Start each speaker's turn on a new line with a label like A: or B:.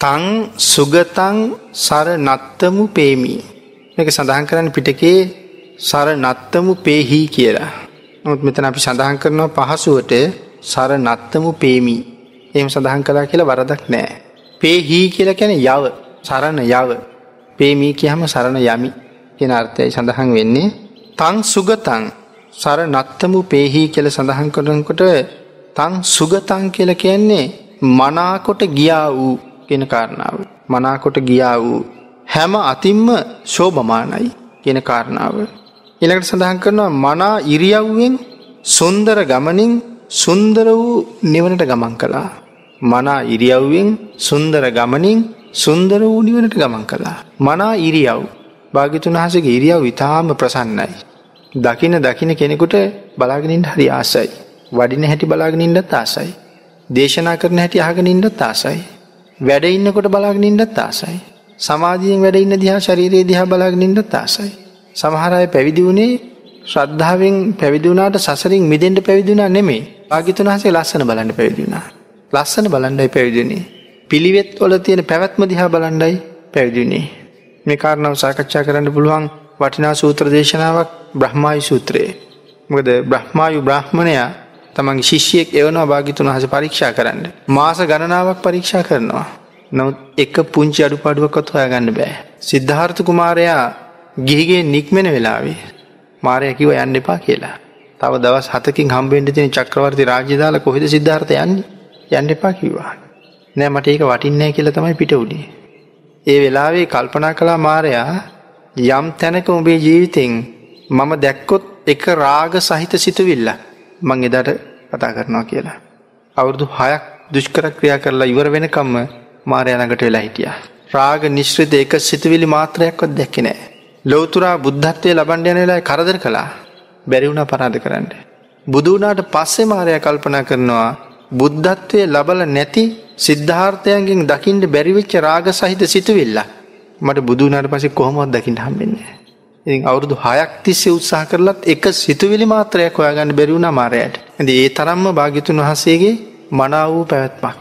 A: තං සුගතං සර නත්තමු පේමී. මේක සඳහන් කරන්න පිටකේ සර නත්තමු පේහි කියලා. නොත් මෙතන අපි සඳහන් කරනවා පහසුවට සර නත්තමු පේමී. එම සඳහන් කලා කියලා වරදක් නෑ. පේහි කියල කැන යව සරණ යව. පේමී කියහම සරණ යමි කියෙන අර්ථයයි සඳහන් වෙන්නේ. තං සුගතං සර නත්තමු පේහි කියල සඳහන් කරනකොට තං සුගතං කියල කියන්නේ මනාකොට ගියා වූ කියෙන කාරණාව. මනාකොට ගියා වූ හැම අතින්ම ශෝභමානයි කියෙන කාරණාව. එළකට සඳහන් කරනවා මනා ඉරියව්වෙන් සුන්දර ගමනින් සුන්දර වූ නිවනට ගමන් කළා. මනා ඉරියව්වෙන් සුන්දර ගමනින් සුන්දර වූ නිවනට ගමන් කළා. මනා ඉරියව් භාගිතුන් වහසගේ ඉරියව් ඉතාම ප්‍රසන්නයි. දකින දකින කෙනෙකුට බලාගෙනින්ට හරි ආසයි. වඩින හැටි බලාගෙනින්ටත් ආසයි. දේශනා කරන හැටි අහගෙනින්ටත් ආසයි. වැඩ ඉන්නකොට බලාගෙනින්ටත් ආසයි. සමාධියෙන් වැඩඉන්න දිහා ශරීරයේ දිහා බලාගෙනින්ටත් ආසයි. සමහරය පැවිදි වුණේ ශ්‍රද්ධාවෙන් පැවිදුනාට සසරින් මිදෙන්ට පැවිදුනා නෙමේ ආගිතුන් වහසේ ලස්සන බලන්න පැවිදිුණා. ලස්සන බලන්ඩයි පැවිදිුණේ. පිළිවෙත් ඔල තියෙන පැවැත්ම දිහා බලන්ඩයි පැවිදිුණේ. මේ කාරණාව සාකච්ඡා කරන්න පුළුවන් වටිනා සූත්‍ර දේශනාවක් බ්‍රහ්මායි සූත්‍රයේ. මොකද බ්‍රහ්මායු බ්‍රහ්මණයා තමන්ගේ ශිෂ්‍යයෙක් එවනවා භාගිතුන් හස පරීක්ෂා කරන්න. මාස ගණනාවක් පරීක්ෂා කරනවා. නමුත් එක පුංචි අඩු පඩුවකොත් හොයා ගන්න බෑ. සිද්ධාර්ථ කුමාරයා ගිහිගේ නික්මෙන වෙලාවේ මාරය කිව යන්න එපා කියලා. තව දවස් හතකින් හම්බෙන්ට තින චක්‍රවර්ති රාජ්‍යදාල කොහෙද සිද්ධාර්ථ යන්න යන්න එපා කිව්වා. නෑ මට ඒක වටින්නෑ කියල තමයි පිට උඩේ. ඒ වෙලාවේ කල්පනා කලා මාරයා යම් තැනක උඹේ ජීවිතෙන් මම දැක්කොත් එක රාග සහිත සිතුවිල්ල මං එදට කතා කරනවා කියලා. අවුරුදු හයක් දුෂ්කර ක්‍රියා කරලා ඉවර වෙනකම්ම මාරයනකට වෙලා හිටිය. රාග නිශ්‍රිත එක සිතුවිලි මාත්‍රයක්වත් දැක්කනෑ. ලෝතුරා බුද්ධත්වය ලබන්ඩ යනලා කරදර කලා බැරිවුණ පරාධ කරන්න. බුදුනාට පස්සේ මාරය කල්පනා කරනවා බුද්ධත්වය ලබල නැති සිද්ධාර්ථයන්ගෙන් දකිින්ට බැරිවිච්ච රාග සහිත සිතුවිල්ල මට බුදුනාට පසේ කොහොමත් දකිින් හම්බෙන්නේ. ඉතින් අවුරුදු හයක් තිස්සේ උත්සාහ කරලත් එක සිතුවිලි මාත්‍රයක් හොයාගන්න බැරිවුණ මාරයට ඇද ඒ තරම්ම භාගිතුන් වහසේගේ මනාව වූ පැවැත්මක්.